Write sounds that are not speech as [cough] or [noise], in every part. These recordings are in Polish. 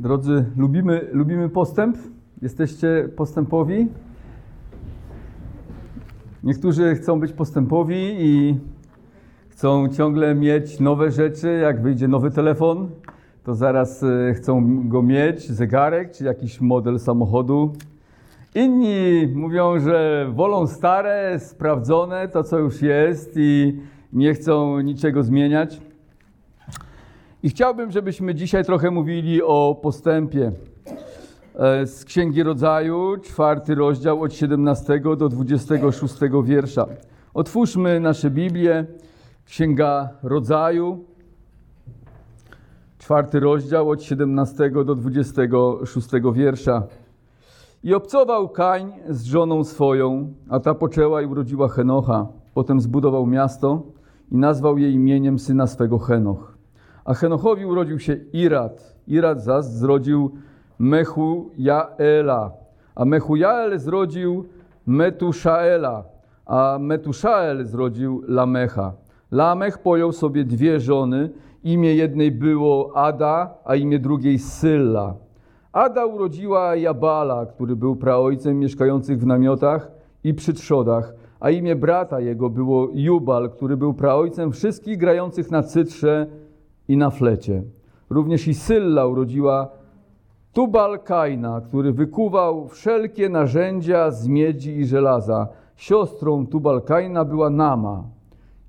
Drodzy, lubimy, lubimy postęp? Jesteście postępowi? Niektórzy chcą być postępowi i chcą ciągle mieć nowe rzeczy. Jak wyjdzie nowy telefon, to zaraz e, chcą go mieć, zegarek czy jakiś model samochodu. Inni mówią, że wolą stare, sprawdzone, to co już jest i nie chcą niczego zmieniać. I chciałbym, żebyśmy dzisiaj trochę mówili o postępie. E, z Księgi Rodzaju, czwarty rozdział od 17 do 26 wiersza. Otwórzmy nasze Biblię, Księga Rodzaju, czwarty rozdział od 17 do 26 wiersza. I obcował Kań z żoną swoją, a ta poczęła i urodziła Henocha. Potem zbudował miasto i nazwał je imieniem syna swego Henoch. A Henochowi urodził się Irat. Irat zaś zrodził Mechujaela. A Mechujael zrodził Metuszaela. A Metuszael zrodził Lamecha. Lamech pojął sobie dwie żony. Imię jednej było Ada, a imię drugiej Sylla. Ada urodziła Jabala, który był praojcem mieszkających w namiotach i przy trzodach, a imię brata jego było Jubal, który był praojcem wszystkich grających na cytrze i na flecie. Również i Sylla urodziła Tubal Kaina, który wykuwał wszelkie narzędzia z miedzi i żelaza. Siostrą Tubal Kaina była Nama.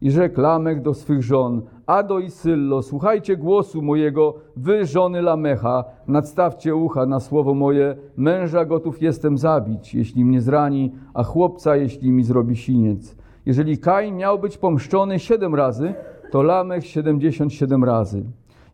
I rzekł Lamek do swych żon, Ado i Syllo, słuchajcie głosu mojego, wy żony Lamecha, nadstawcie ucha na słowo moje, męża gotów jestem zabić, jeśli mnie zrani, a chłopca, jeśli mi zrobi siniec. Jeżeli Kain miał być pomszczony siedem razy, to Lamech siedemdziesiąt siedem razy.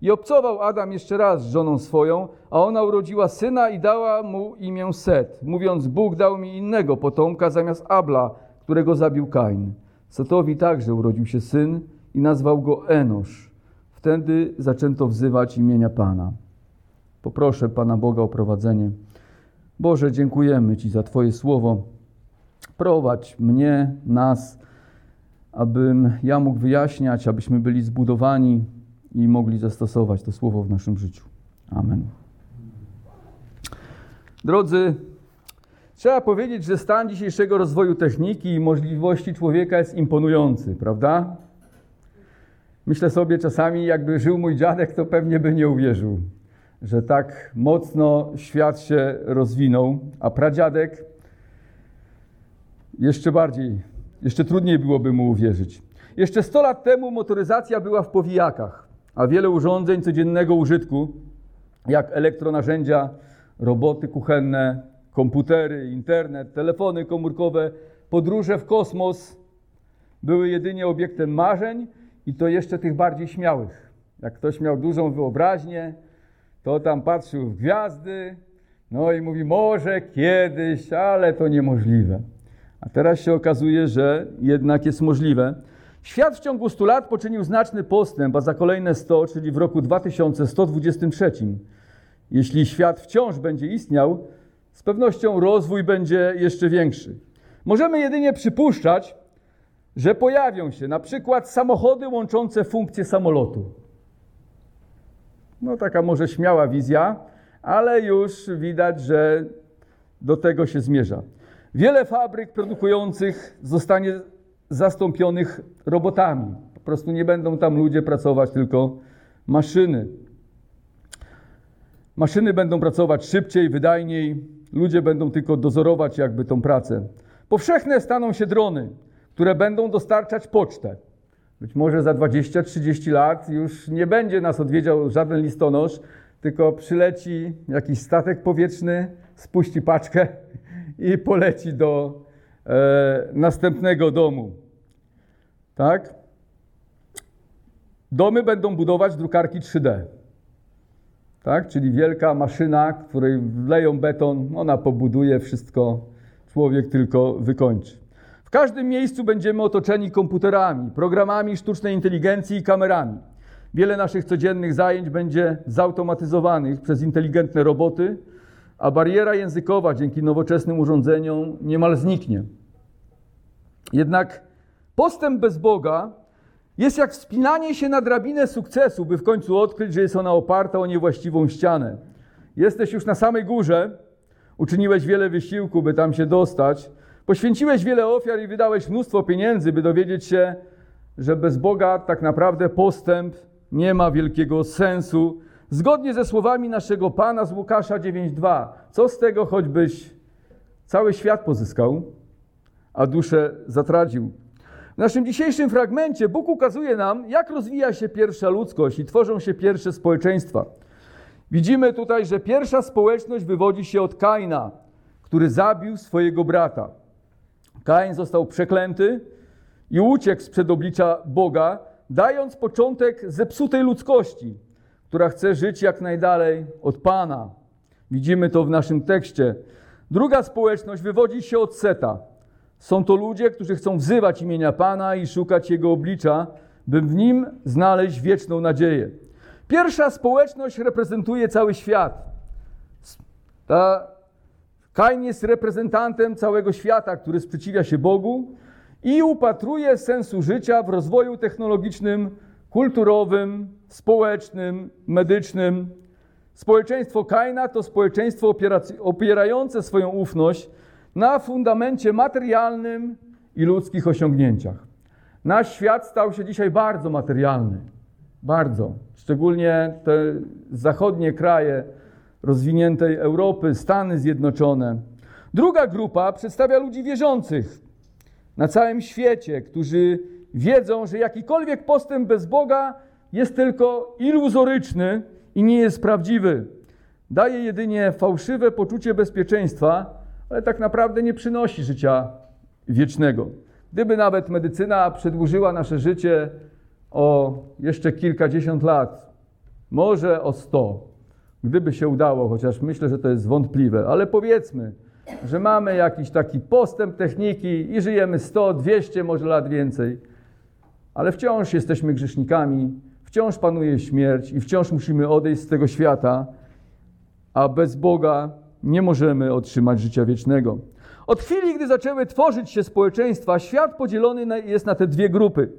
I obcował Adam jeszcze raz z żoną swoją, a ona urodziła syna i dała mu imię Set, mówiąc, Bóg dał mi innego potomka zamiast Abla, którego zabił Kain. Setowi także urodził się syn i nazwał go Enosz. Wtedy zaczęto wzywać imienia Pana. Poproszę Pana Boga o prowadzenie. Boże, dziękujemy Ci za Twoje słowo. Prowadź mnie, nas, abym ja mógł wyjaśniać, abyśmy byli zbudowani i mogli zastosować to słowo w naszym życiu. Amen. Drodzy, trzeba powiedzieć, że stan dzisiejszego rozwoju techniki i możliwości człowieka jest imponujący, prawda? Myślę sobie czasami, jakby żył mój dziadek, to pewnie by nie uwierzył, że tak mocno świat się rozwinął, a pradziadek jeszcze bardziej, jeszcze trudniej byłoby mu uwierzyć. Jeszcze 100 lat temu motoryzacja była w powijakach, a wiele urządzeń codziennego użytku, jak elektronarzędzia, roboty kuchenne, komputery, internet, telefony komórkowe, podróże w kosmos były jedynie obiektem marzeń i to jeszcze tych bardziej śmiałych. Jak ktoś miał dużą wyobraźnię, to tam patrzył w gwiazdy, no i mówi, może kiedyś, ale to niemożliwe. A teraz się okazuje, że jednak jest możliwe. Świat w ciągu 100 lat poczynił znaczny postęp, a za kolejne 100, czyli w roku 2123, jeśli świat wciąż będzie istniał, z pewnością rozwój będzie jeszcze większy. Możemy jedynie przypuszczać, że pojawią się na przykład samochody łączące funkcje samolotu. No taka może śmiała wizja, ale już widać, że do tego się zmierza. Wiele fabryk produkujących zostanie zastąpionych robotami. Po prostu nie będą tam ludzie pracować, tylko maszyny. Maszyny będą pracować szybciej, wydajniej, ludzie będą tylko dozorować jakby tą pracę. Powszechne staną się drony, które będą dostarczać pocztę. Być może za 20-30 lat już nie będzie nas odwiedział żaden listonosz, tylko przyleci jakiś statek powietrzny, spuści paczkę i poleci do e, następnego domu. Tak? Domy będą budować drukarki 3D. Tak? Czyli wielka maszyna, której wleją beton, ona pobuduje wszystko, człowiek tylko wykończy. W każdym miejscu będziemy otoczeni komputerami, programami sztucznej inteligencji i kamerami. Wiele naszych codziennych zajęć będzie zautomatyzowanych przez inteligentne roboty, a bariera językowa dzięki nowoczesnym urządzeniom niemal zniknie. Jednak postęp bez Boga jest jak wspinanie się na drabinę sukcesu, by w końcu odkryć, że jest ona oparta o niewłaściwą ścianę. Jesteś już na samej górze, uczyniłeś wiele wysiłku, by tam się dostać, poświęciłeś wiele ofiar i wydałeś mnóstwo pieniędzy, by dowiedzieć się, że bez Boga tak naprawdę postęp nie ma wielkiego sensu. Zgodnie ze słowami naszego Pana z Łukasza 9:2, co z tego choćbyś cały świat pozyskał, a duszę zatracił. W naszym dzisiejszym fragmencie Bóg ukazuje nam, jak rozwija się pierwsza ludzkość i tworzą się pierwsze społeczeństwa. Widzimy tutaj, że pierwsza społeczność wywodzi się od Kaina, który zabił swojego brata. Kain został przeklęty i uciekł sprzed oblicza Boga, dając początek zepsutej ludzkości, która chce żyć jak najdalej od Pana. Widzimy to w naszym tekście. Druga społeczność wywodzi się od Seta. Są to ludzie, którzy chcą wzywać imienia Pana i szukać Jego oblicza, by w nim znaleźć wieczną nadzieję. Pierwsza społeczność reprezentuje cały świat. Ta Kain jest reprezentantem całego świata, który sprzeciwia się Bogu i upatruje sensu życia w rozwoju technologicznym, kulturowym, społecznym, medycznym. Społeczeństwo Kaina to społeczeństwo opierające swoją ufność na fundamencie materialnym i ludzkich osiągnięciach. Nasz świat stał się dzisiaj bardzo materialny. Bardzo. Szczególnie te zachodnie kraje rozwiniętej Europy, Stany Zjednoczone. Druga grupa przedstawia ludzi wierzących na całym świecie, którzy wiedzą, że jakikolwiek postęp bez Boga jest tylko iluzoryczny i nie jest prawdziwy. Daje jedynie fałszywe poczucie bezpieczeństwa, ale tak naprawdę nie przynosi życia wiecznego. Gdyby nawet medycyna przedłużyła nasze życie o jeszcze kilkadziesiąt lat, może o sto, gdyby się udało, chociaż myślę, że to jest wątpliwe, ale powiedzmy, że mamy jakiś taki postęp techniki i żyjemy 100, 200, może lat więcej, ale wciąż jesteśmy grzesznikami, wciąż panuje śmierć i wciąż musimy odejść z tego świata, a bez Boga nie możemy otrzymać życia wiecznego. Od chwili, gdy zaczęły tworzyć się społeczeństwa, świat podzielony jest na te dwie grupy.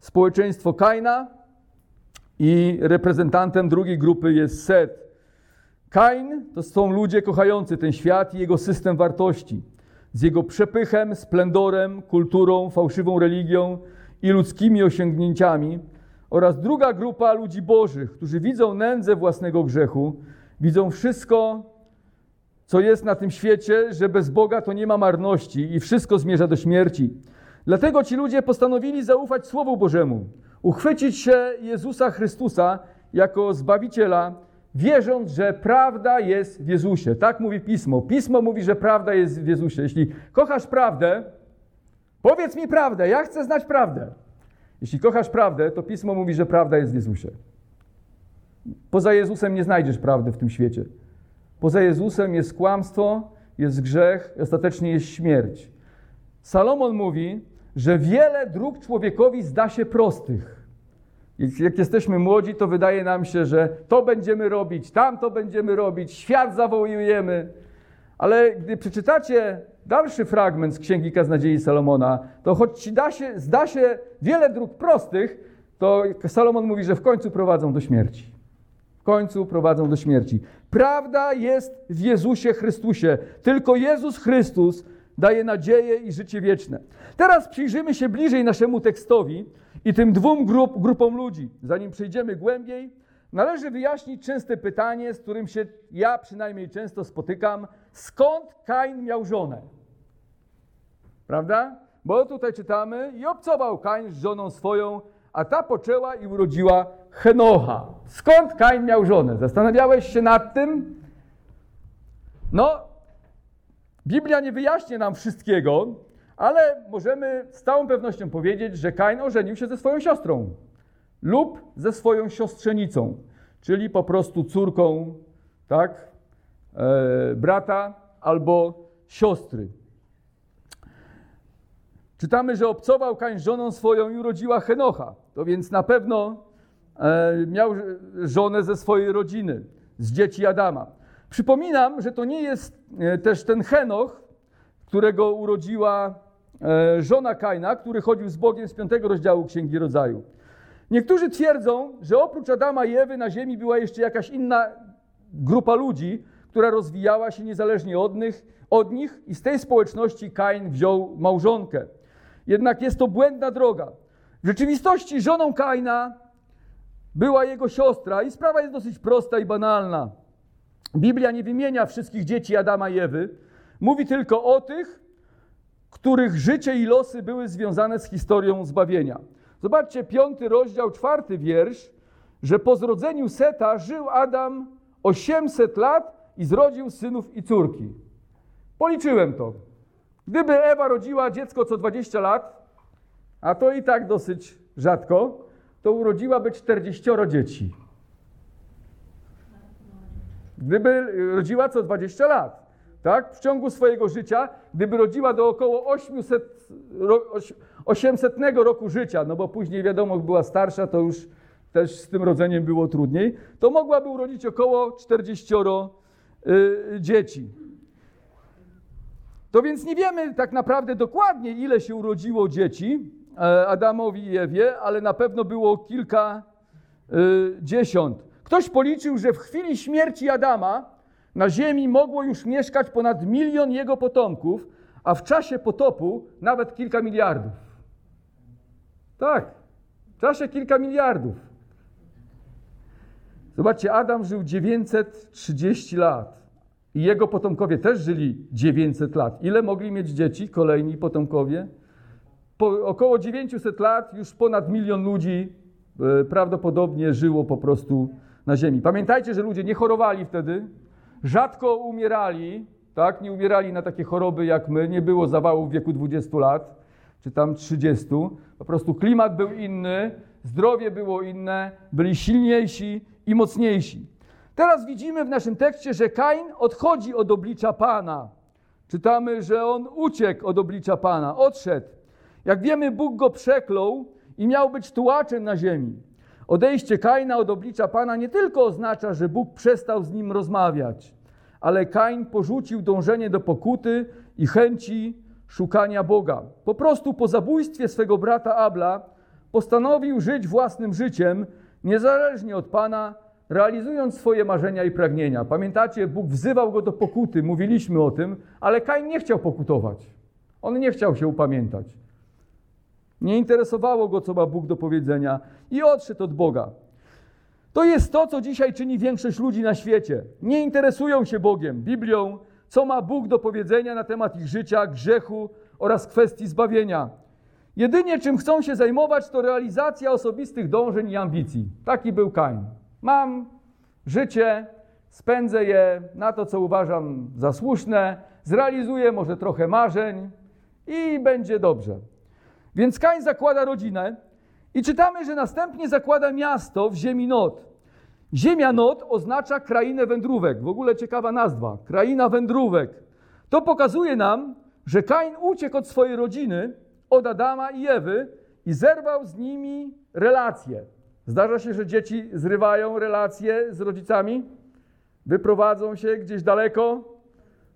Społeczeństwo Kaina i reprezentantem drugiej grupy jest Set. Kain to są ludzie kochający ten świat i jego system wartości. Z jego przepychem, splendorem, kulturą, fałszywą religią i ludzkimi osiągnięciami. Oraz druga grupa ludzi bożych, którzy widzą nędzę własnego grzechu, widzą wszystko, co jest na tym świecie, że bez Boga to nie ma marności i wszystko zmierza do śmierci. Dlatego ci ludzie postanowili zaufać Słowu Bożemu, uchwycić się Jezusa Chrystusa jako Zbawiciela, wierząc, że prawda jest w Jezusie. Tak mówi Pismo. Pismo mówi, że prawda jest w Jezusie. Jeśli kochasz prawdę, powiedz mi prawdę, ja chcę znać prawdę. Jeśli kochasz prawdę, to Pismo mówi, że prawda jest w Jezusie. Poza Jezusem nie znajdziesz prawdy w tym świecie. Poza Jezusem jest kłamstwo, jest grzech ostatecznie jest śmierć. Salomon mówi, że wiele dróg człowiekowi zda się prostych. Jak jesteśmy młodzi, to wydaje nam się, że to będziemy robić, tamto będziemy robić, świat zawołujemy. Ale gdy przeczytacie dalszy fragment z Księgi Kaznadziei Salomona, to choć da się, zda się wiele dróg prostych, to Salomon mówi, że w końcu prowadzą do śmierci. W końcu prowadzą do śmierci. Prawda jest w Jezusie Chrystusie. Tylko Jezus Chrystus daje nadzieję i życie wieczne. Teraz przyjrzymy się bliżej naszemu tekstowi i tym dwóm grup, grupom ludzi. Zanim przejdziemy głębiej, należy wyjaśnić częste pytanie, z którym się ja przynajmniej często spotykam. Skąd Kain miał żonę? Prawda? Bo tutaj czytamy i obcował Kain z żoną swoją, a ta poczęła i urodziła Henocha. Skąd Kain miał żonę? Zastanawiałeś się nad tym? No, Biblia nie wyjaśnia nam wszystkiego, ale możemy z całą pewnością powiedzieć, że Kain ożenił się ze swoją siostrą lub ze swoją siostrzenicą, czyli po prostu córką, tak, brata albo siostry. Czytamy, że obcował Kain żoną swoją i urodziła Henocha. To więc na pewno e, miał żonę ze swojej rodziny, z dzieci Adama. Przypominam, że to nie jest e, też ten Henoch, którego urodziła e, żona Kaina, który chodził z Bogiem z piątego rozdziału Księgi Rodzaju. Niektórzy twierdzą, że oprócz Adama i Ewy na ziemi była jeszcze jakaś inna grupa ludzi, która rozwijała się niezależnie od nich, od nich i z tej społeczności Kain wziął małżonkę. Jednak jest to błędna droga. W rzeczywistości żoną Kaina była jego siostra i sprawa jest dosyć prosta i banalna. Biblia nie wymienia wszystkich dzieci Adama i Ewy, mówi tylko o tych, których życie i losy były związane z historią zbawienia. Zobaczcie, piąty rozdział, czwarty wiersz, że po zrodzeniu Seta żył Adam 800 lat i zrodził synów i córki. Policzyłem to. Gdyby Ewa rodziła dziecko co 20 lat, a to i tak dosyć rzadko, to urodziłaby 40 dzieci. Gdyby rodziła co 20 lat, tak? W ciągu swojego życia, gdyby rodziła do około 800, 800 roku życia, no bo później wiadomo, była starsza, to już też z tym rodzeniem było trudniej, to mogłaby urodzić około 40 y, dzieci. To więc nie wiemy tak naprawdę dokładnie, ile się urodziło dzieci e, Adamowi i Ewie, ale na pewno było kilka y, dziesiąt. Ktoś policzył, że w chwili śmierci Adama na ziemi mogło już mieszkać ponad milion jego potomków, a w czasie potopu nawet kilka miliardów. Tak, w czasie kilka miliardów. Zobaczcie, Adam żył 930 lat i jego potomkowie też żyli 900 lat. Ile mogli mieć dzieci, kolejni potomkowie? Po około 900 lat już ponad milion ludzi e, prawdopodobnie żyło po prostu na ziemi. Pamiętajcie, że ludzie nie chorowali wtedy, rzadko umierali, tak? Nie umierali na takie choroby jak my, nie było zawału w wieku 20 lat, czy tam 30. Po prostu klimat był inny, zdrowie było inne, byli silniejsi i mocniejsi. Teraz widzimy w naszym tekście, że Kain odchodzi od oblicza Pana. Czytamy, że on uciekł od oblicza Pana, odszedł. Jak wiemy, Bóg go przeklął i miał być tułaczem na ziemi. Odejście Kaina od oblicza Pana nie tylko oznacza, że Bóg przestał z nim rozmawiać, ale Kain porzucił dążenie do pokuty i chęci szukania Boga. Po prostu po zabójstwie swego brata Abla postanowił żyć własnym życiem, niezależnie od Pana, realizując swoje marzenia i pragnienia. Pamiętacie, Bóg wzywał go do pokuty, mówiliśmy o tym, ale Kain nie chciał pokutować. On nie chciał się upamiętać. Nie interesowało go, co ma Bóg do powiedzenia i odszedł od Boga. To jest to, co dzisiaj czyni większość ludzi na świecie. Nie interesują się Bogiem, Biblią, co ma Bóg do powiedzenia na temat ich życia, grzechu oraz kwestii zbawienia. Jedynie czym chcą się zajmować, to realizacja osobistych dążeń i ambicji. Taki był Kain. Mam życie, spędzę je na to, co uważam za słuszne, zrealizuję może trochę marzeń i będzie dobrze. Więc Kain zakłada rodzinę i czytamy, że następnie zakłada miasto w ziemi Not. Ziemia Not oznacza krainę wędrówek. W ogóle ciekawa nazwa. Kraina wędrówek. To pokazuje nam, że Kain uciekł od swojej rodziny, od Adama i Ewy i zerwał z nimi relacje. Zdarza się, że dzieci zrywają relacje z rodzicami, wyprowadzą się gdzieś daleko,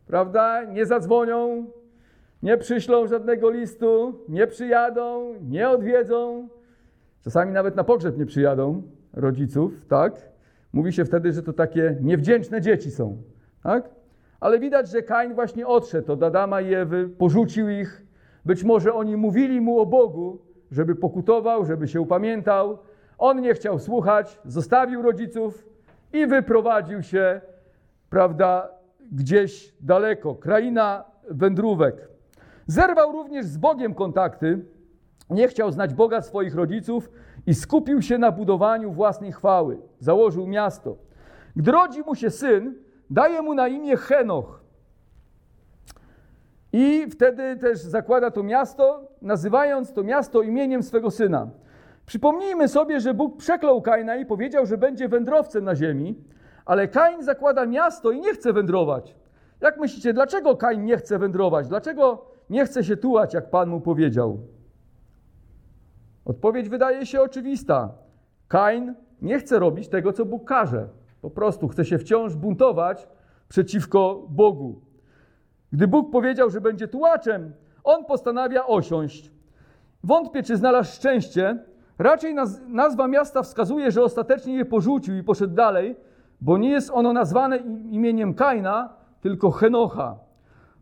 prawda? Nie zadzwonią, nie przyślą żadnego listu, nie przyjadą, nie odwiedzą. Czasami nawet na pogrzeb nie przyjadą rodziców, tak? Mówi się wtedy, że to takie niewdzięczne dzieci są, tak? Ale widać, że Kain właśnie odszedł od Adama i Ewy, porzucił ich. Być może oni mówili mu o Bogu, żeby pokutował, żeby się upamiętał. On nie chciał słuchać, zostawił rodziców i wyprowadził się, prawda, gdzieś daleko. Kraina wędrówek. Zerwał również z Bogiem kontakty, nie chciał znać Boga swoich rodziców i skupił się na budowaniu własnej chwały. Założył miasto. Gdy rodzi mu się syn, daje mu na imię Henoch. I wtedy też zakłada to miasto, nazywając to miasto imieniem swego syna. Przypomnijmy sobie, że Bóg przeklął Kaina i powiedział, że będzie wędrowcem na ziemi, ale Kain zakłada miasto i nie chce wędrować. Jak myślicie, dlaczego Kain nie chce wędrować? Dlaczego nie chce się tułać, jak Pan mu powiedział? Odpowiedź wydaje się oczywista. Kain nie chce robić tego, co Bóg każe. Po prostu chce się wciąż buntować przeciwko Bogu. Gdy Bóg powiedział, że będzie tułaczem, on postanawia osiąść. Wątpię, czy znalazł szczęście. Raczej naz nazwa miasta wskazuje, że ostatecznie je porzucił i poszedł dalej, bo nie jest ono nazwane imieniem Kaina, tylko Henocha.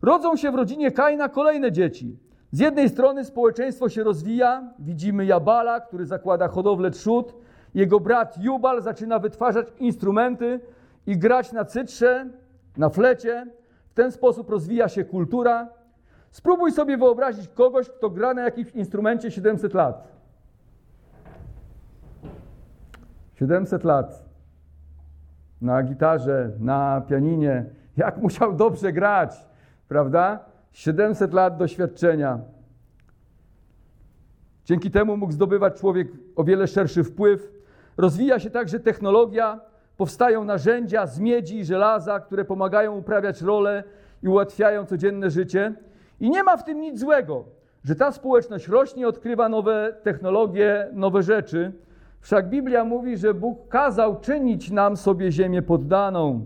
Rodzą się w rodzinie Kaina kolejne dzieci. Z jednej strony społeczeństwo się rozwija, widzimy Jabala, który zakłada hodowlę trzód, jego brat Jubal zaczyna wytwarzać instrumenty i grać na cytrze, na flecie. Ten sposób rozwija się kultura. Spróbuj sobie wyobrazić kogoś, kto gra na jakimś instrumencie 700 lat. 700 lat na gitarze, na pianinie. Jak [laughs] musiał dobrze grać, prawda? 700 lat doświadczenia. Dzięki temu mógł zdobywać człowiek o wiele szerszy wpływ. Rozwija się także technologia, powstają narzędzia z miedzi i żelaza, które pomagają uprawiać rolę i ułatwiają codzienne życie. I nie ma w tym nic złego, że ta społeczność rośnie, odkrywa nowe technologie, nowe rzeczy. Wszak Biblia mówi, że Bóg kazał czynić nam sobie ziemię poddaną.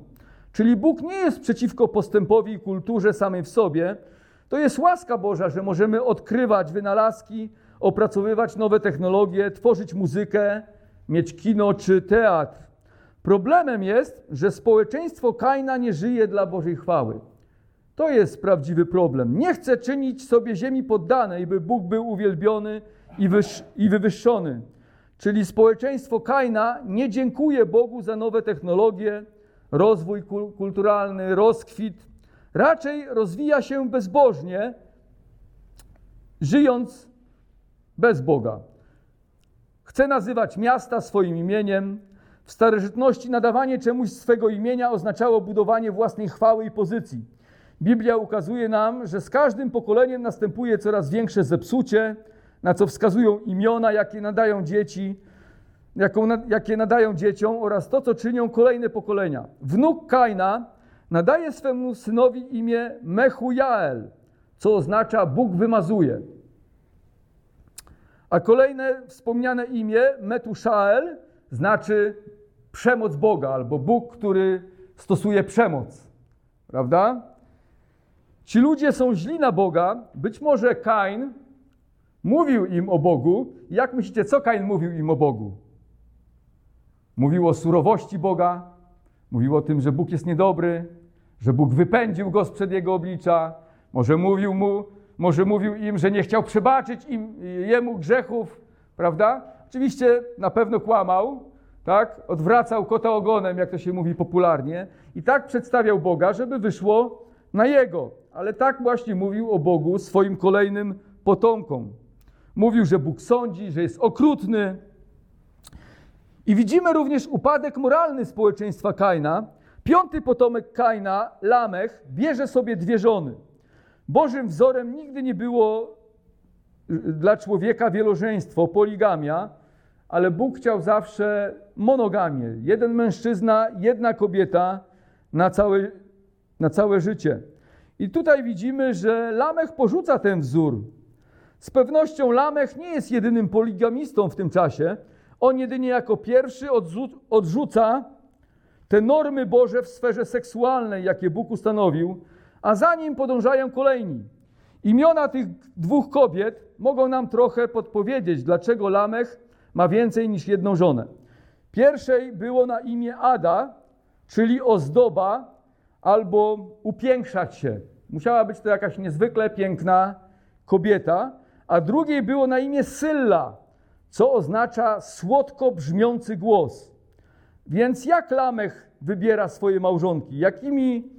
Czyli Bóg nie jest przeciwko postępowi i kulturze samej w sobie. To jest łaska Boża, że możemy odkrywać wynalazki, opracowywać nowe technologie, tworzyć muzykę, mieć kino czy teatr. Problemem jest, że społeczeństwo Kaina nie żyje dla Bożej chwały. To jest prawdziwy problem. Nie chce czynić sobie ziemi poddanej, by Bóg był uwielbiony i, i wywyższony. Czyli społeczeństwo Kaina nie dziękuje Bogu za nowe technologie, rozwój kulturalny, rozkwit. Raczej rozwija się bezbożnie, żyjąc bez Boga. Chce nazywać miasta swoim imieniem. W starożytności nadawanie czemuś swego imienia oznaczało budowanie własnej chwały i pozycji. Biblia ukazuje nam, że z każdym pokoleniem następuje coraz większe zepsucie, na co wskazują imiona, jakie nadają dzieci, jaką, jakie nadają dzieciom oraz to, co czynią kolejne pokolenia. Wnuk Kaina nadaje swemu synowi imię Mechujael, co oznacza Bóg wymazuje. A kolejne wspomniane imię Metuszael znaczy przemoc Boga albo Bóg, który stosuje przemoc. Prawda? Ci ludzie są źli na Boga. Być może Kain mówił im o Bogu. Jak myślicie, co Kain mówił im o Bogu? Mówił o surowości Boga, mówił o tym, że Bóg jest niedobry, że Bóg wypędził go sprzed jego oblicza. Może mówił mu, może mówił im, że nie chciał przebaczyć im, jemu grzechów, prawda? Oczywiście na pewno kłamał, tak? Odwracał kota ogonem, jak to się mówi popularnie, i tak przedstawiał Boga, żeby wyszło na jego. Ale tak właśnie mówił o Bogu swoim kolejnym potomkom. Mówił, że Bóg sądzi, że jest okrutny. I widzimy również upadek moralny społeczeństwa Kaina. Piąty potomek Kaina, Lamech, bierze sobie dwie żony. Bożym wzorem nigdy nie było y, dla człowieka wielożeństwo, poligamia, ale Bóg chciał zawsze monogamię. Jeden mężczyzna, jedna kobieta na całe, na całe życie. I tutaj widzimy, że Lamech porzuca ten wzór. Z pewnością Lamech nie jest jedynym poligamistą w tym czasie. On jedynie jako pierwszy odrzuca te normy Boże w sferze seksualnej, jakie Bóg ustanowił, a za nim podążają kolejni. Imiona tych dwóch kobiet mogą nam trochę podpowiedzieć, dlaczego Lamech ma więcej niż jedną żonę. Pierwszej było na imię Ada, czyli ozdoba albo upiększać się. Musiała być to jakaś niezwykle piękna kobieta, a drugiej było na imię Sylla, co oznacza słodko brzmiący głos. Więc jak Lamech wybiera swoje małżonki? Jakimi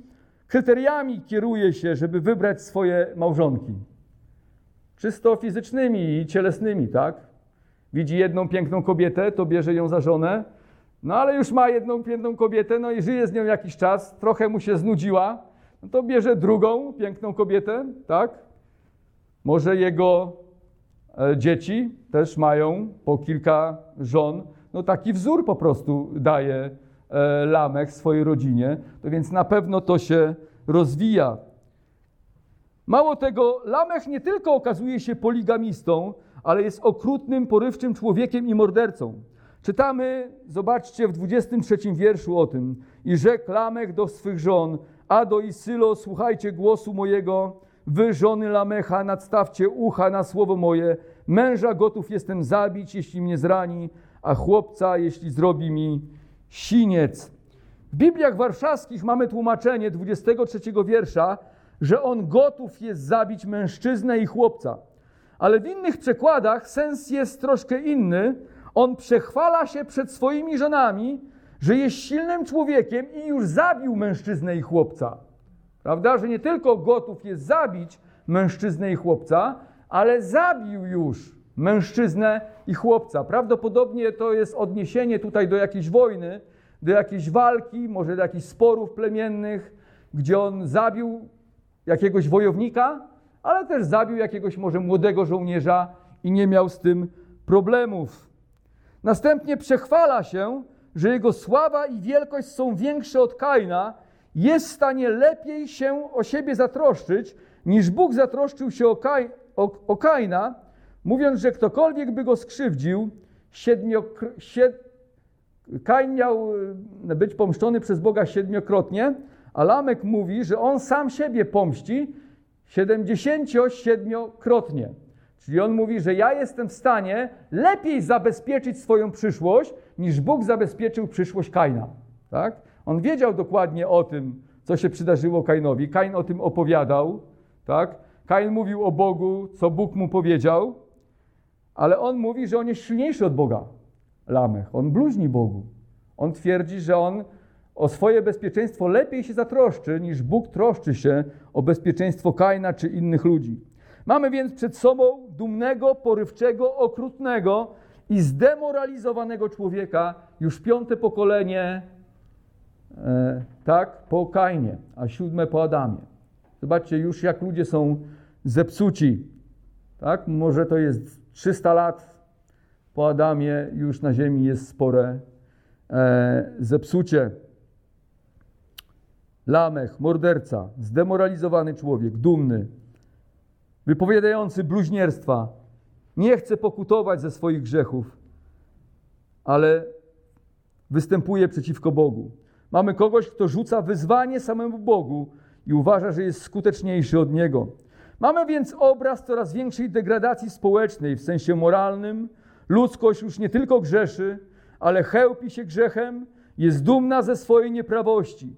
kryteriami kieruje się, żeby wybrać swoje małżonki? Czysto fizycznymi i cielesnymi, tak? Widzi jedną piękną kobietę, to bierze ją za żonę, no ale już ma jedną piękną kobietę, no i żyje z nią jakiś czas, trochę mu się znudziła, no to bierze drugą piękną kobietę, tak? Może jego e, dzieci też mają po kilka żon. No taki wzór po prostu daje e, Lamech swojej rodzinie, to więc na pewno to się rozwija. Mało tego, Lamech nie tylko okazuje się poligamistą, ale jest okrutnym, porywczym człowiekiem i mordercą. Czytamy, zobaczcie w 23 wierszu o tym. I rzekł Lamech do swych żon, Ado i Sylo, słuchajcie głosu mojego, wy żony Lamecha, nadstawcie ucha na słowo moje. Męża gotów jestem zabić, jeśli mnie zrani, a chłopca, jeśli zrobi mi siniec. W Bibliach warszawskich mamy tłumaczenie 23 wiersza, że on gotów jest zabić mężczyznę i chłopca. Ale w innych przekładach sens jest troszkę inny. On przechwala się przed swoimi żonami, że jest silnym człowiekiem i już zabił mężczyznę i chłopca. Prawda? Że nie tylko gotów jest zabić mężczyznę i chłopca, ale zabił już mężczyznę i chłopca. Prawdopodobnie to jest odniesienie tutaj do jakiejś wojny, do jakiejś walki, może do jakichś sporów plemiennych, gdzie on zabił jakiegoś wojownika, ale też zabił jakiegoś może młodego żołnierza i nie miał z tym problemów. Następnie przechwala się, że jego sława i wielkość są większe od Kaina, jest w stanie lepiej się o siebie zatroszczyć, niż Bóg zatroszczył się o, Kaj, o, o Kaina, mówiąc, że ktokolwiek by go skrzywdził, siedmiokr, sied, Kain miał e, być pomszczony przez Boga siedmiokrotnie, a Lamek mówi, że on sam siebie pomści 77-krotnie. Czyli on mówi, że ja jestem w stanie lepiej zabezpieczyć swoją przyszłość, niż Bóg zabezpieczył przyszłość Kaina. Tak? On wiedział dokładnie o tym, co się przydarzyło Kainowi. Kain o tym opowiadał. Tak? Kain mówił o Bogu, co Bóg mu powiedział, ale on mówi, że on jest silniejszy od Boga. Lamech. On bluźni Bogu. On twierdzi, że on o swoje bezpieczeństwo lepiej się zatroszczy, niż Bóg troszczy się o bezpieczeństwo Kaina czy innych ludzi. Mamy więc przed sobą dumnego, porywczego, okrutnego i zdemoralizowanego człowieka, już piąte pokolenie, e, tak, po Kainie, a siódme po Adamie. Zobaczcie już, jak ludzie są zepsuci. Tak? Może to jest 300 lat po Adamie, już na ziemi jest spore e, zepsucie. Lamech, morderca, zdemoralizowany człowiek, dumny, wypowiadający bluźnierstwa, nie chce pokutować ze swoich grzechów, ale występuje przeciwko Bogu. Mamy kogoś, kto rzuca wyzwanie samemu Bogu i uważa, że jest skuteczniejszy od Niego. Mamy więc obraz coraz większej degradacji społecznej w sensie moralnym. Ludzkość już nie tylko grzeszy, ale chełpi się grzechem, jest dumna ze swojej nieprawości.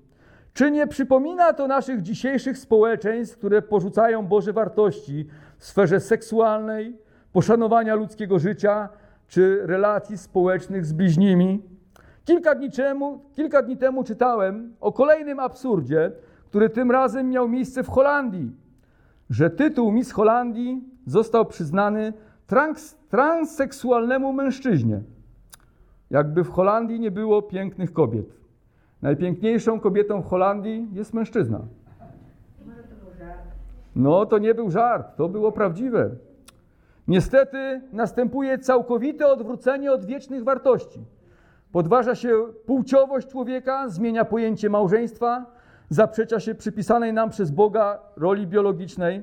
Czy nie przypomina to naszych dzisiejszych społeczeństw, które porzucają Boże wartości w sferze seksualnej, poszanowania ludzkiego życia czy relacji społecznych z bliźnimi? Kilka dni, temu, kilka dni temu czytałem o kolejnym absurdzie, który tym razem miał miejsce w Holandii, że tytuł Miss Holandii został przyznany trans, transseksualnemu mężczyźnie. Jakby w Holandii nie było pięknych kobiet. Najpiękniejszą kobietą w Holandii jest mężczyzna. No to nie był żart, to było prawdziwe. Niestety następuje całkowite odwrócenie od wiecznych wartości. Podważa się płciowość człowieka, zmienia pojęcie małżeństwa, zaprzecza się przypisanej nam przez Boga roli biologicznej.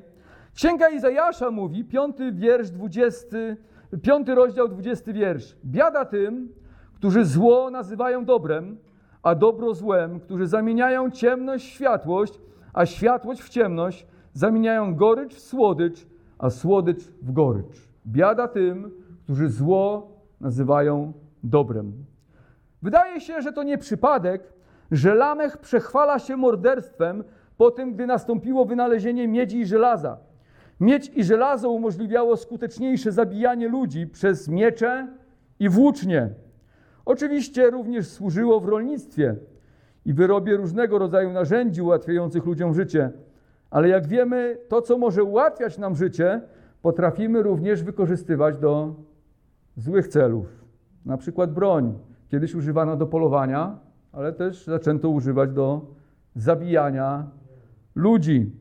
Księga Izajasza mówi, piąty wiersz, dwudziesty, piąty rozdział, dwudziesty wiersz. Biada tym, którzy zło nazywają dobrem, a dobro złem, którzy zamieniają ciemność w światłość, a światłość w ciemność, zamieniają gorycz w słodycz, a słodycz w gorycz. Biada tym, którzy zło nazywają dobrem. Wydaje się, że to nie przypadek, że Lamech przechwala się morderstwem po tym, gdy nastąpiło wynalezienie miedzi i żelaza. Miedź i żelazo umożliwiało skuteczniejsze zabijanie ludzi przez miecze i włócznie. Oczywiście również służyło w rolnictwie i wyrobie różnego rodzaju narzędzi ułatwiających ludziom życie. Ale jak wiemy, to, co może ułatwiać nam życie, potrafimy również wykorzystywać do złych celów. Na przykład broń. Kiedyś używano do polowania, ale też zaczęto używać do zabijania ludzi.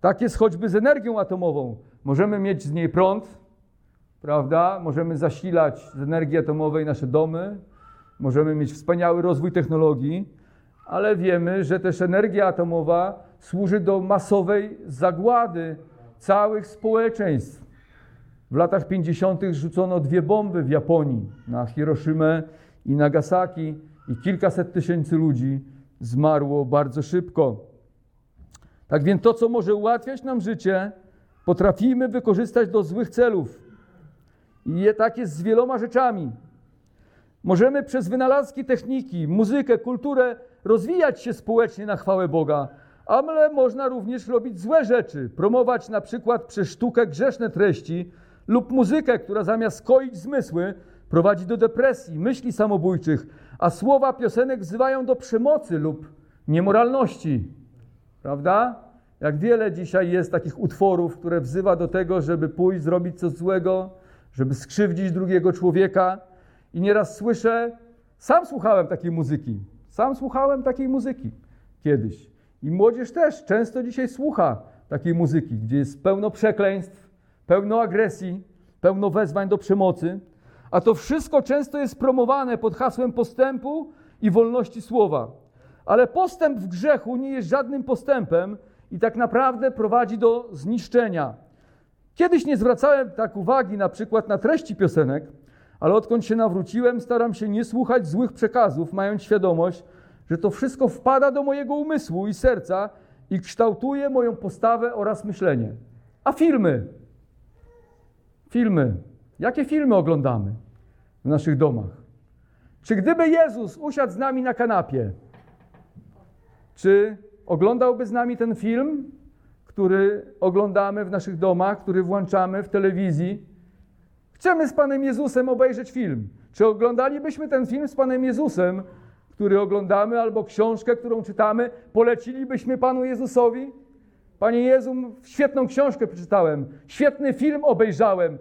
Tak jest choćby z energią atomową. Możemy mieć z niej prąd, prawda? Możemy zasilać z energii atomowej nasze domy, możemy mieć wspaniały rozwój technologii, ale wiemy, że też energia atomowa służy do masowej zagłady całych społeczeństw. W latach 50. rzucono dwie bomby w Japonii na Hiroshimę i Nagasaki i kilkaset tysięcy ludzi zmarło bardzo szybko. Tak więc to, co może ułatwiać nam życie, potrafimy wykorzystać do złych celów. I tak jest z wieloma rzeczami. Możemy przez wynalazki techniki, muzykę, kulturę rozwijać się społecznie na chwałę Boga, ale można również robić złe rzeczy, promować na przykład przez sztukę grzeszne treści lub muzykę, która zamiast koić zmysły, prowadzi do depresji, myśli samobójczych, a słowa piosenek wzywają do przemocy lub niemoralności. Prawda? Jak wiele dzisiaj jest takich utworów, które wzywa do tego, żeby pójść, zrobić coś złego, żeby skrzywdzić drugiego człowieka. I nieraz słyszę, sam słuchałem takiej muzyki, sam słuchałem takiej muzyki kiedyś. I młodzież też często dzisiaj słucha takiej muzyki, gdzie jest pełno przekleństw, pełno agresji, pełno wezwań do przemocy. A to wszystko często jest promowane pod hasłem postępu i wolności słowa. Ale postęp w grzechu nie jest żadnym postępem i tak naprawdę prowadzi do zniszczenia. Kiedyś nie zwracałem tak uwagi na przykład na treści piosenek, ale odkąd się nawróciłem, staram się nie słuchać złych przekazów, mając świadomość, że to wszystko wpada do mojego umysłu i serca i kształtuje moją postawę oraz myślenie. A filmy? Filmy. Jakie filmy oglądamy w naszych domach? Czy gdyby Jezus usiadł z nami na kanapie, czy oglądałby z nami ten film, który oglądamy w naszych domach, który włączamy w telewizji? Chcemy z Panem Jezusem obejrzeć film. Czy oglądalibyśmy ten film z Panem Jezusem, który oglądamy, albo książkę, którą czytamy? Polecilibyśmy Panu Jezusowi? Panie Jezu, świetną książkę przeczytałem, świetny film obejrzałem.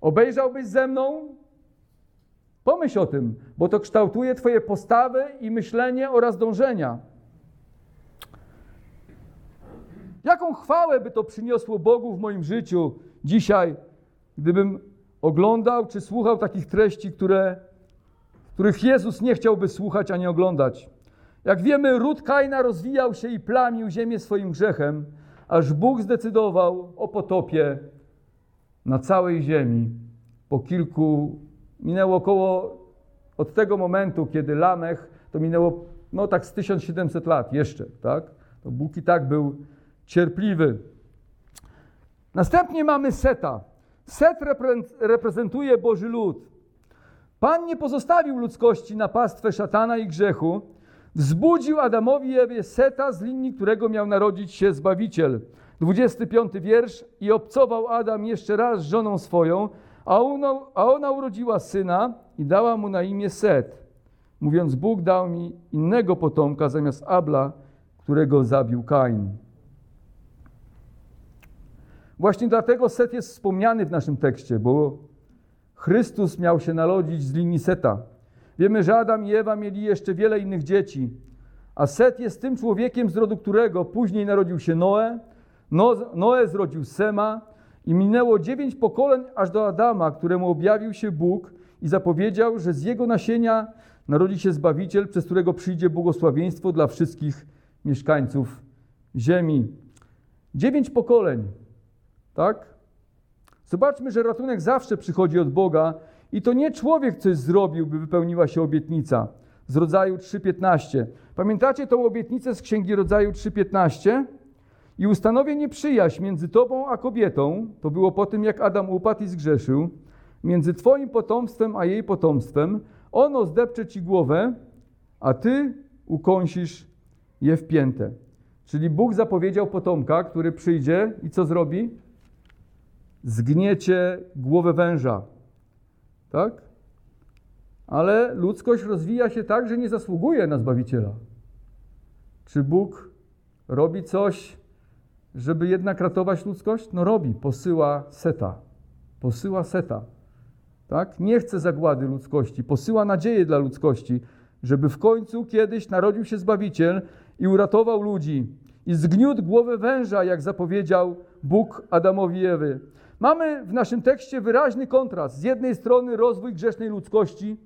Obejrzałbyś ze mną? Pomyśl o tym, bo to kształtuje Twoje postawy i myślenie oraz dążenia. Jaką chwałę by to przyniosło Bogu w moim życiu dzisiaj, gdybym oglądał czy słuchał takich treści, które, których Jezus nie chciałby słuchać ani oglądać. Jak wiemy, ród Kaina rozwijał się i plamił ziemię swoim grzechem, aż Bóg zdecydował o potopie na całej ziemi. Po kilku, minęło około, od tego momentu, kiedy Lamech, to minęło no tak z 1700 lat jeszcze, tak? To Bóg i tak był cierpliwy. Następnie mamy Seta. Set reprezentuje Boży lud. Pan nie pozostawił ludzkości na pastwę szatana i grzechu. Wzbudził Adamowi Ewie Seta, z linii którego miał narodzić się Zbawiciel. 25 wiersz. I obcował Adam jeszcze raz z żoną swoją, a ona, a ona urodziła syna i dała mu na imię Set. Mówiąc, Bóg dał mi innego potomka zamiast Abla, którego zabił Kain. Właśnie dlatego Set jest wspomniany w naszym tekście, bo Chrystus miał się narodzić z linii Seta. Wiemy, że Adam i Ewa mieli jeszcze wiele innych dzieci, a Set jest tym człowiekiem, z rodu którego później narodził się Noe, no, Noe zrodził Sema i minęło dziewięć pokoleń aż do Adama, któremu objawił się Bóg i zapowiedział, że z jego nasienia narodzi się Zbawiciel, przez którego przyjdzie błogosławieństwo dla wszystkich mieszkańców ziemi. Dziewięć pokoleń tak? Zobaczmy, że ratunek zawsze przychodzi od Boga i to nie człowiek coś zrobił, by wypełniła się obietnica z rodzaju 3:15. Pamiętacie tą obietnicę z Księgi Rodzaju 3:15? I ustanowię nieprzyjaźń między tobą a kobietą, to było po tym, jak Adam upadł i zgrzeszył, między twoim potomstwem a jej potomstwem, ono zdepcze ci głowę, a ty ukąsisz je w piętę. Czyli Bóg zapowiedział potomka, który przyjdzie i co zrobi? Zgniecie głowę węża. Tak? Ale ludzkość rozwija się tak, że nie zasługuje na Zbawiciela. Czy Bóg robi coś, żeby jednak ratować ludzkość? No robi, posyła seta. Posyła seta. Tak? Nie chce zagłady ludzkości, posyła nadzieję dla ludzkości, żeby w końcu kiedyś narodził się Zbawiciel i uratował ludzi. I zgniótł głowę węża, jak zapowiedział Bóg Adamowi Ewy. Mamy w naszym tekście wyraźny kontrast. Z jednej strony rozwój grzesznej ludzkości,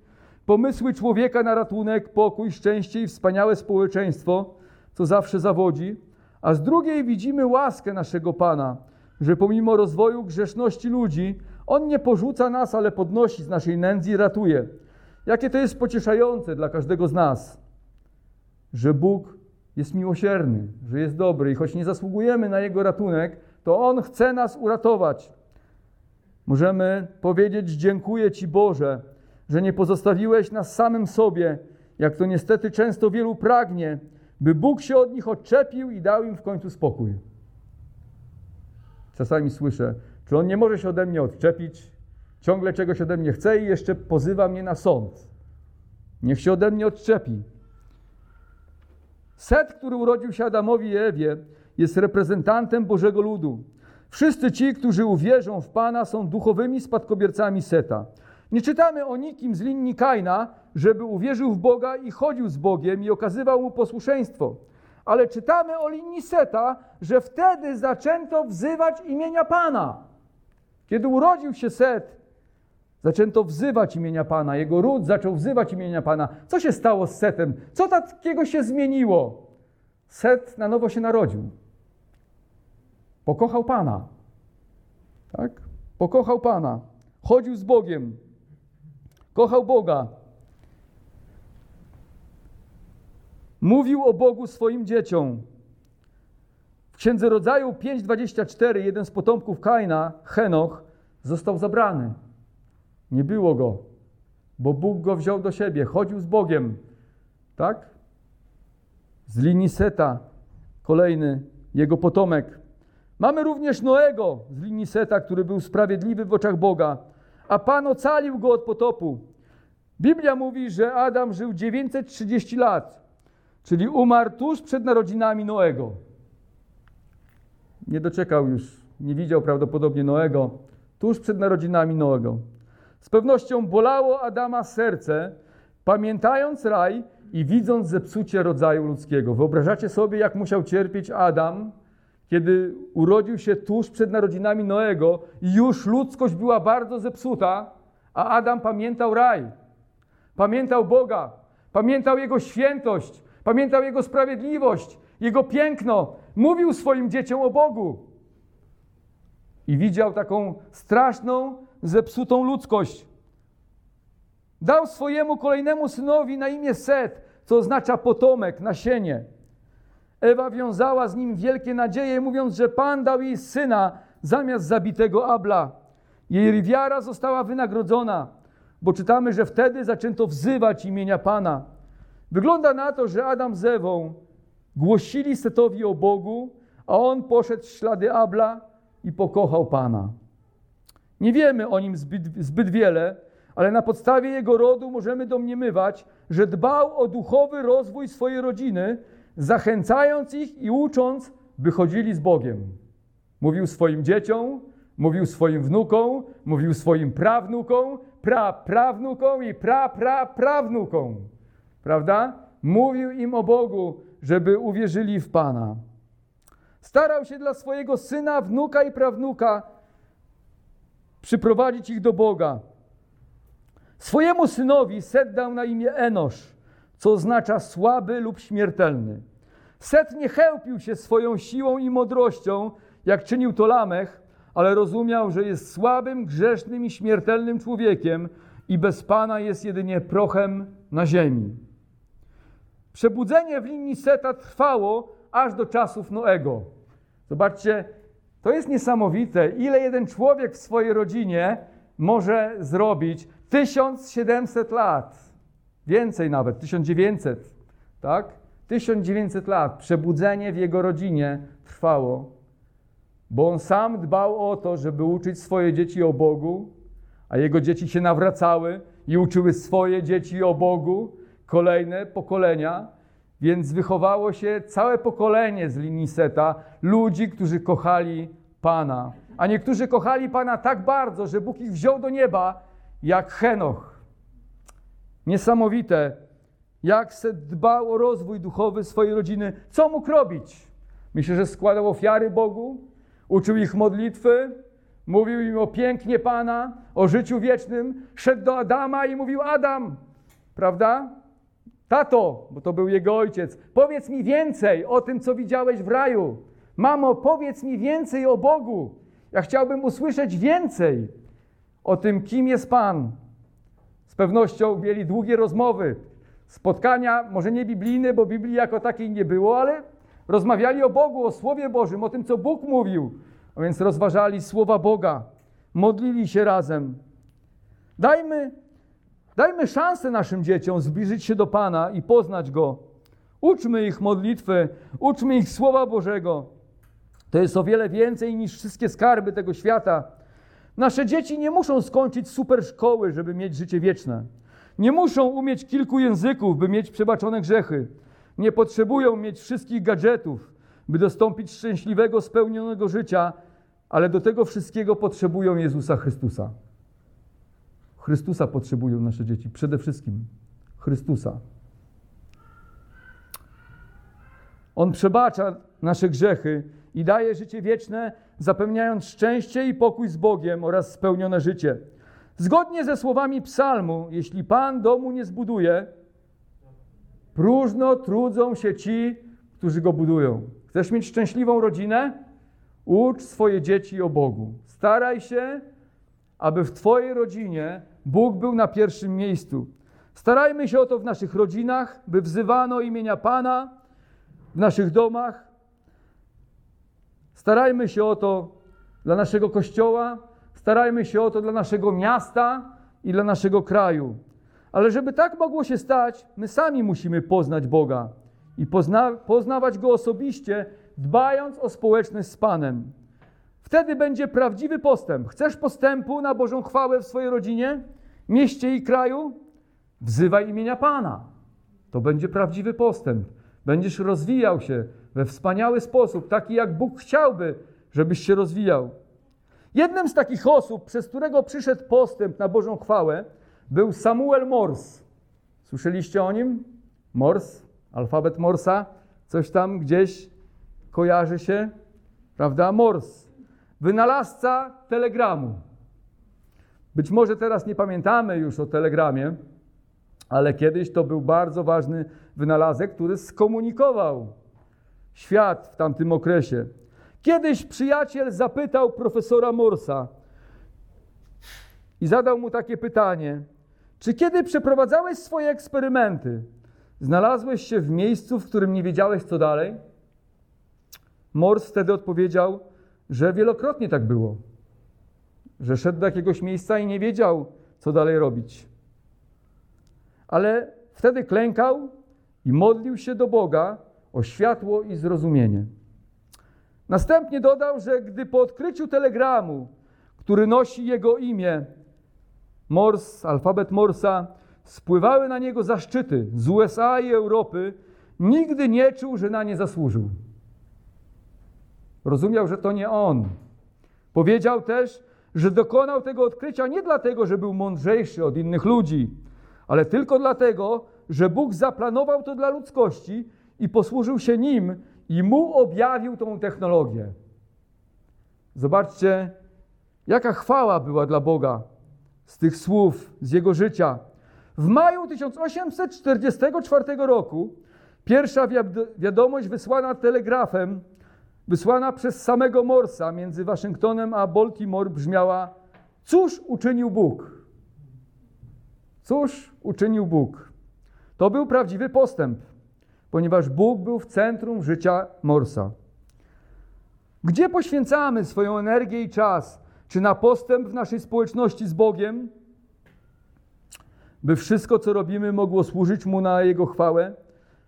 pomysły człowieka na ratunek, pokój, szczęście i wspaniałe społeczeństwo, co zawsze zawodzi, a z drugiej widzimy łaskę naszego Pana, że pomimo rozwoju grzeszności ludzi, On nie porzuca nas, ale podnosi z naszej nędzy i ratuje. Jakie to jest pocieszające dla każdego z nas, że Bóg jest miłosierny, że jest dobry i choć nie zasługujemy na Jego ratunek, to On chce nas uratować. Możemy powiedzieć: Dziękuję Ci, Boże, że nie pozostawiłeś nas samym sobie jak to niestety często wielu pragnie, by Bóg się od nich odczepił i dał im w końcu spokój. Czasami słyszę, czy on nie może się ode mnie odczepić, ciągle czegoś ode mnie chce i jeszcze pozywa mnie na sąd. Niech się ode mnie odczepi. Set, który urodził się Adamowi i Ewie, jest reprezentantem Bożego ludu. Wszyscy ci, którzy uwierzą w Pana, są duchowymi spadkobiercami Seta. Nie czytamy o nikim z linii Kaina, żeby uwierzył w Boga i chodził z Bogiem i okazywał mu posłuszeństwo. Ale czytamy o linii Seta, że wtedy zaczęto wzywać imienia Pana. Kiedy urodził się Set, zaczęto wzywać imienia Pana. Jego ród zaczął wzywać imienia Pana. Co się stało z Setem? Co takiego się zmieniło? Set na nowo się narodził. Pokochał Pana. Tak? Pokochał Pana. Chodził z Bogiem. Kochał Boga. Mówił o Bogu swoim dzieciom. W Księdze Rodzaju 5:24 jeden z potomków Kaina, Henoch, został zabrany. Nie było go, bo Bóg go wziął do siebie, chodził z Bogiem. Tak? Z linii Seta, kolejny jego potomek. Mamy również Noego z linii Seta, który był sprawiedliwy w oczach Boga, a Pan ocalił go od potopu. Biblia mówi, że Adam żył 930 lat, czyli umarł tuż przed narodzinami Noego. Nie doczekał już, nie widział prawdopodobnie Noego, tuż przed narodzinami Noego. Z pewnością bolało Adama serce, pamiętając raj i widząc zepsucie rodzaju ludzkiego. Wyobrażacie sobie, jak musiał cierpieć Adam, kiedy urodził się tuż przed narodzinami Noego i już ludzkość była bardzo zepsuta, a Adam pamiętał raj, pamiętał Boga, pamiętał Jego świętość, pamiętał Jego sprawiedliwość, Jego piękno. Mówił swoim dzieciom o Bogu. I widział taką straszną, zepsutą ludzkość. Dał swojemu kolejnemu synowi na imię Set, co oznacza potomek, nasienie. Ewa wiązała z nim wielkie nadzieje, mówiąc, że Pan dał jej syna zamiast zabitego Abla. Jej wiara została wynagrodzona, bo czytamy, że wtedy zaczęto wzywać imienia Pana. Wygląda na to, że Adam z Ewą głosili Setowi o Bogu, a on poszedł w ślady Abla i pokochał Pana. Nie wiemy o nim zbyt, zbyt wiele, ale na podstawie jego rodu możemy domniemywać, że dbał o duchowy rozwój swojej rodziny, zachęcając ich i ucząc, by chodzili z Bogiem. Mówił swoim dzieciom, mówił swoim wnukom, mówił swoim prawnukom, praprawnukom i prapraprawnukom. Prawda? Mówił im o Bogu, żeby uwierzyli w Pana. Starał się dla swojego syna, wnuka i prawnuka przyprowadzić ich do Boga. Swojemu synowi Set dał na imię Enosz, co oznacza słaby lub śmiertelny. Set nie chełpił się swoją siłą i mądrością, jak czynił to Lamech, ale rozumiał, że jest słabym, grzesznym i śmiertelnym człowiekiem i bez Pana jest jedynie prochem na ziemi. Przebudzenie w linii Seta trwało aż do czasów Noego. Zobaczcie, to jest niesamowite, ile jeden człowiek w swojej rodzinie może zrobić. 1700 lat, więcej nawet, 1900, tak? 1900 lat przebudzenie w jego rodzinie trwało, bo on sam dbał o to, żeby uczyć swoje dzieci o Bogu, a jego dzieci się nawracały i uczyły swoje dzieci o Bogu, kolejne pokolenia, więc wychowało się całe pokolenie z linii Seta ludzi, którzy kochali Pana. A niektórzy kochali Pana tak bardzo, że Bóg ich wziął do nieba, jak Henoch. Niesamowite, jak Set dbał o rozwój duchowy swojej rodziny. Co mógł robić? Myślę, że składał ofiary Bogu, uczył ich modlitwy, mówił im o pięknie Pana, o życiu wiecznym. Szedł do Adama i mówił: Adam, prawda? Tato, bo to był jego ojciec, powiedz mi więcej o tym, co widziałeś w raju. Mamo, powiedz mi więcej o Bogu. Ja chciałbym usłyszeć więcej o tym, kim jest Pan. Z pewnością mieli długie rozmowy, spotkania, może nie biblijne, bo Biblii jako takiej nie było, ale rozmawiali o Bogu, o Słowie Bożym, o tym, co Bóg mówił. A więc rozważali słowa Boga, modlili się razem. Dajmy Dajmy szansę naszym dzieciom zbliżyć się do Pana i poznać Go. Uczmy ich modlitwy, uczmy ich Słowa Bożego. To jest o wiele więcej niż wszystkie skarby tego świata. Nasze dzieci nie muszą skończyć super szkoły, żeby mieć życie wieczne. Nie muszą umieć kilku języków, by mieć przebaczone grzechy. Nie potrzebują mieć wszystkich gadżetów, by dostąpić szczęśliwego, spełnionego życia, ale do tego wszystkiego potrzebują Jezusa Chrystusa. Chrystusa potrzebują nasze dzieci, przede wszystkim Chrystusa. On przebacza nasze grzechy i daje życie wieczne, zapewniając szczęście i pokój z Bogiem oraz spełnione życie. Zgodnie ze słowami psalmu, jeśli Pan domu nie zbuduje, próżno trudzą się ci, którzy go budują. Chcesz mieć szczęśliwą rodzinę? Ucz swoje dzieci o Bogu. Staraj się, aby w Twojej rodzinie Bóg był na pierwszym miejscu. Starajmy się o to w naszych rodzinach, by wzywano imienia Pana w naszych domach. Starajmy się o to dla naszego kościoła, starajmy się o to dla naszego miasta i dla naszego kraju. Ale żeby tak mogło się stać, my sami musimy poznać Boga i pozna poznawać Go osobiście, dbając o społeczność z Panem. Wtedy będzie prawdziwy postęp. Chcesz postępu na Bożą chwałę w swojej rodzinie, mieście i kraju? Wzywaj imienia Pana. To będzie prawdziwy postęp. Będziesz rozwijał się we wspaniały sposób, taki jak Bóg chciałby, żebyś się rozwijał. Jednym z takich osób, przez którego przyszedł postęp na Bożą chwałę, był Samuel Morse. Słyszeliście o nim? Morse, alfabet Morsa, coś tam gdzieś kojarzy się, prawda? Morse, wynalazca telegramu. Być może teraz nie pamiętamy już o telegramie, ale kiedyś to był bardzo ważny wynalazek, który skomunikował świat w tamtym okresie. Kiedyś przyjaciel zapytał profesora Morsa i zadał mu takie pytanie: Czy kiedy przeprowadzałeś swoje eksperymenty, znalazłeś się w miejscu, w którym nie wiedziałeś co dalej? Mors wtedy odpowiedział, że wielokrotnie tak było, że szedł do jakiegoś miejsca i nie wiedział, co dalej robić. Ale wtedy klękał i modlił się do Boga o światło i zrozumienie. Następnie dodał, że gdy po odkryciu telegramu, który nosi jego imię, Morse, alfabet Morsa, spływały na niego zaszczyty z USA i Europy, nigdy nie czuł, że na nie zasłużył. Rozumiał, że to nie on. Powiedział też, że dokonał tego odkrycia nie dlatego, że był mądrzejszy od innych ludzi, ale tylko dlatego, że Bóg zaplanował to dla ludzkości i posłużył się nim i mu objawił tą technologię. Zobaczcie, jaka chwała była dla Boga z tych słów, z jego życia. W maju 1844 roku pierwsza wiadomość wysłana telegrafem, wysłana przez samego Morsa między Waszyngtonem a Baltimore brzmiała: Cóż uczynił Bóg? Cóż uczynił Bóg? To był prawdziwy postęp ponieważ Bóg był w centrum życia Morsa. Gdzie poświęcamy swoją energię i czas? Czy na postęp w naszej społeczności z Bogiem? By wszystko, co robimy, mogło służyć Mu na Jego chwałę?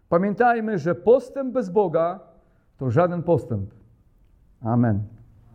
Pamiętajmy, że postęp bez Boga to żaden postęp. Amen.